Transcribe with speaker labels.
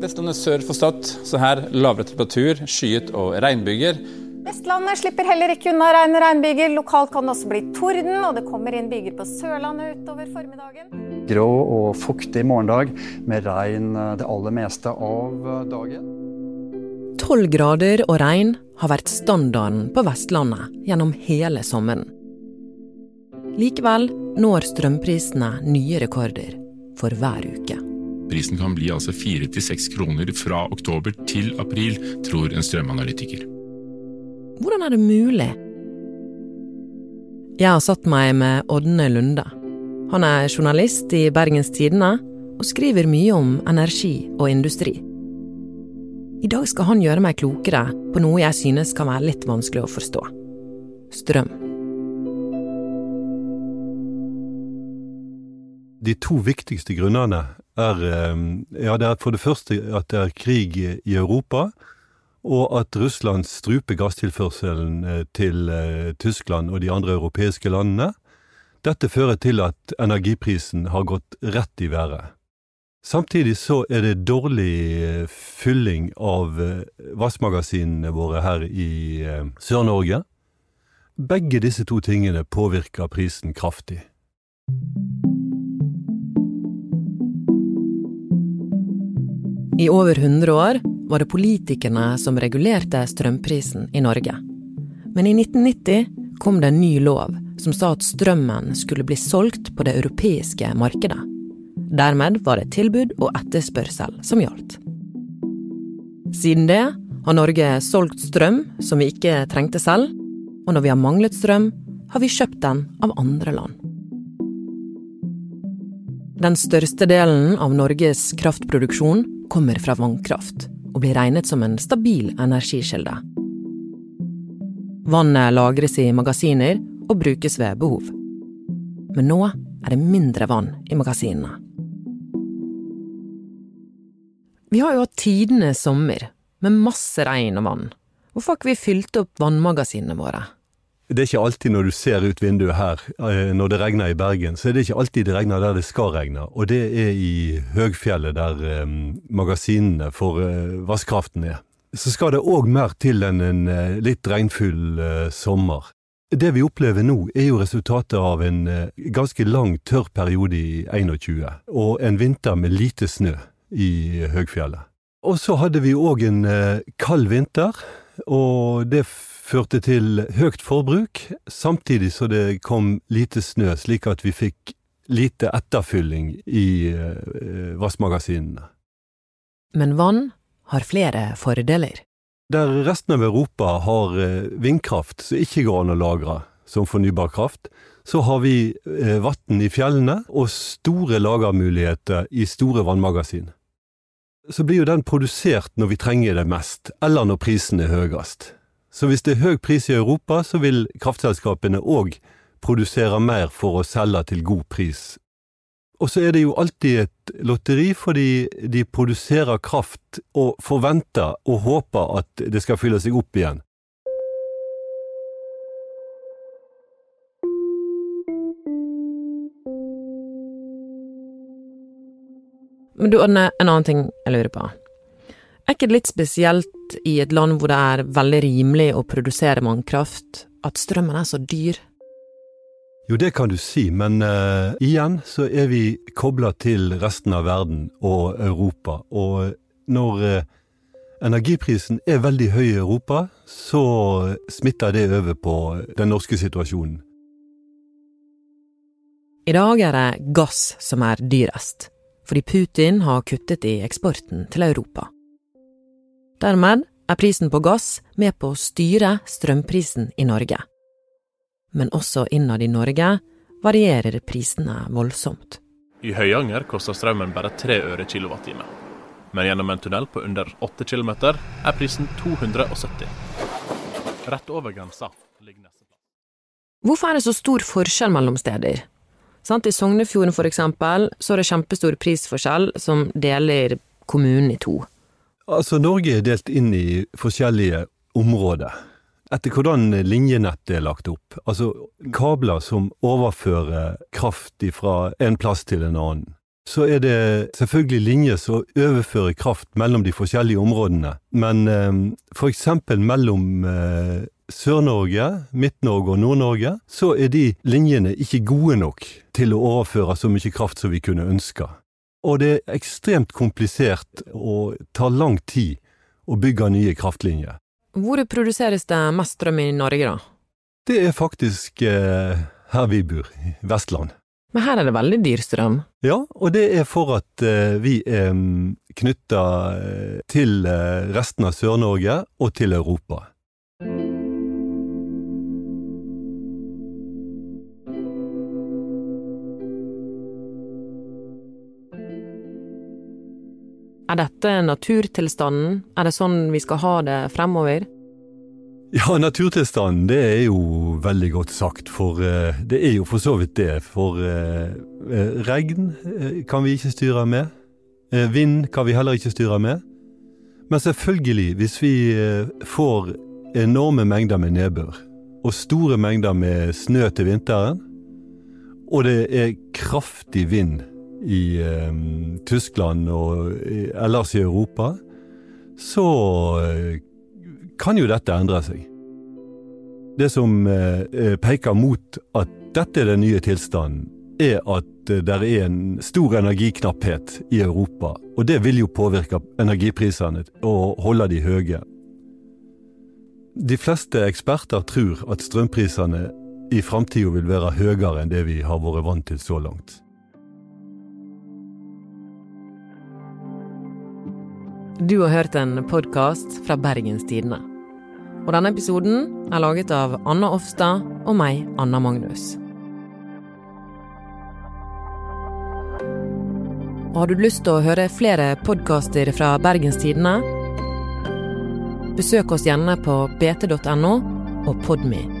Speaker 1: Vestlandet sør for Stad, så her lavere temperatur, skyet og regnbyger.
Speaker 2: Vestlandet slipper heller ikke unna regn og regnbyger. Lokalt kan det også bli torden, og det kommer inn byger på Sørlandet utover formiddagen.
Speaker 3: Grå og fuktig morgendag med regn det aller meste av dagen.
Speaker 4: Tolv grader og regn har vært standarden på Vestlandet gjennom hele sommeren. Likevel når strømprisene nye rekorder for hver uke.
Speaker 5: Prisen kan bli altså fire til seks kroner fra oktober til april, tror en strømanalytiker.
Speaker 4: Hvordan er det mulig? Jeg har satt meg med Ådne Lunde. Han er journalist i Bergens Tidende og skriver mye om energi og industri. I dag skal han gjøre meg klokere på noe jeg synes kan være litt vanskelig å forstå. Strøm.
Speaker 6: De to viktigste grunnene er, ja, det er for det første at det er krig i Europa, og at Russland struper gasstilførselen til Tyskland og de andre europeiske landene. Dette fører til at energiprisen har gått rett i været. Samtidig så er det dårlig fylling av vassmagasinene våre her i Sør-Norge. Begge disse to tingene påvirker prisen kraftig.
Speaker 4: I over 100 år var det politikerne som regulerte strømprisen i Norge. Men i 1990 kom det en ny lov som sa at strømmen skulle bli solgt på det europeiske markedet. Dermed var det tilbud og etterspørsel som gjaldt. Siden det har Norge solgt strøm som vi ikke trengte selv, og når vi har manglet strøm, har vi kjøpt den av andre land. Den største delen av Norges kraftproduksjon kommer fra vannkraft, og blir regnet som en stabil energikilde. Vannet lagres i magasiner og brukes ved behov. Men nå er det mindre vann i magasinene. Vi har jo hatt tidenes sommer, med masse regn og vann. Hvorfor har ikke vi fylt opp vannmagasinene våre?
Speaker 6: Det er ikke alltid når du ser ut vinduet her, når det regner i Bergen, så er det ikke alltid det regner der det skal regne. Og det er i høgfjellet der eh, magasinene for eh, vannkraften er. Så skal det òg mer til enn en eh, litt regnfull sommer. Det vi opplever nå, er jo resultatet av en ganske lang, tørr periode i 21, og en vinter med lite snø i høgfjellet. Og så hadde vi òg en kald vinter, og det førte til høyt forbruk, samtidig så det kom lite snø, slik at vi fikk lite etterfylling i eh, vassmagasinene.
Speaker 4: Men vann har flere fordeler.
Speaker 6: Der resten av Europa har eh, vindkraft som ikke går an å lagre som fornybar kraft, så har vi eh, vann i fjellene og store lagermuligheter i store vannmagasin. Så blir jo den produsert når vi trenger det mest, eller når prisen er høyest. Så hvis det er høy pris i Europa, så vil kraftselskapene òg produsere mer for å selge til god pris. Og så er det jo alltid et lotteri, fordi de produserer kraft og forventer og håper at det skal fylle seg opp igjen.
Speaker 4: Men du, Ådne, en annen ting jeg lurer på. Er ikke det litt spesielt i et land hvor det er veldig rimelig å produsere vannkraft, at strømmen er så dyr?
Speaker 6: Jo, det kan du si, men uh, igjen så er vi kobla til resten av verden og Europa. Og når uh, energiprisen er veldig høy i Europa, så smitter det over på den norske situasjonen.
Speaker 4: I dag er det gass som er dyrest, fordi Putin har kuttet i eksporten til Europa. Dermed er prisen på gass med på å styre strømprisen i Norge. Men også innad i Norge varierer prisene voldsomt.
Speaker 7: I Høyanger koster strømmen bare tre øre kilowattime. Men gjennom en tunnel på under åtte kilometer er prisen 270. Rett over grensa ligger neste plass.
Speaker 4: Hvorfor er det så stor forskjell mellom steder? Sant, I Sognefjorden for eksempel, så er det kjempestor prisforskjell som deler kommunen i to.
Speaker 6: Altså, Norge er delt inn i forskjellige områder. etter hvordan linjenettet er lagt opp. Altså kabler som overfører kraft fra en plass til en annen. Så er det selvfølgelig linjer som overfører kraft mellom de forskjellige områdene. Men eh, for eksempel mellom eh, Sør-Norge, Midt-Norge og Nord-Norge, så er de linjene ikke gode nok til å overføre så mye kraft som vi kunne ønske. Og det er ekstremt komplisert og tar lang tid å bygge nye kraftlinjer.
Speaker 4: Hvor produseres det mest strøm i Norge, da?
Speaker 6: Det er faktisk eh, her vi bor, i Vestland.
Speaker 4: Men her er det veldig dyr strøm?
Speaker 6: Ja, og det er for at eh, vi er knytta eh, til eh, resten av Sør-Norge og til Europa.
Speaker 4: Er dette naturtilstanden? Er det sånn vi skal ha det fremover?
Speaker 6: Ja, naturtilstanden, det er jo veldig godt sagt, for uh, det er jo for så vidt det. For uh, uh, regn kan vi ikke styre med. vind kan vi heller ikke styre med. Men selvfølgelig, hvis vi får enorme mengder med nedbør, og store mengder med snø til vinteren, og det er kraftig vind i eh, Tyskland og ellers i Europa, så eh, kan jo dette endre seg. Det som eh, peker mot at dette er den nye tilstanden, er at eh, det er en stor energiknapphet i Europa. Og det vil jo påvirke energiprisene og holde de høye. De fleste eksperter tror at strømprisene i framtida vil være høyere enn det vi har vært vant til så langt.
Speaker 4: Du har hørt en podkast fra Bergens Tidende. Og denne episoden er laget av Anna Offstad og meg, Anna Magnus. Og har du lyst til å høre flere podkaster fra Bergens Tidende? Besøk oss gjerne på bt.no og Podme.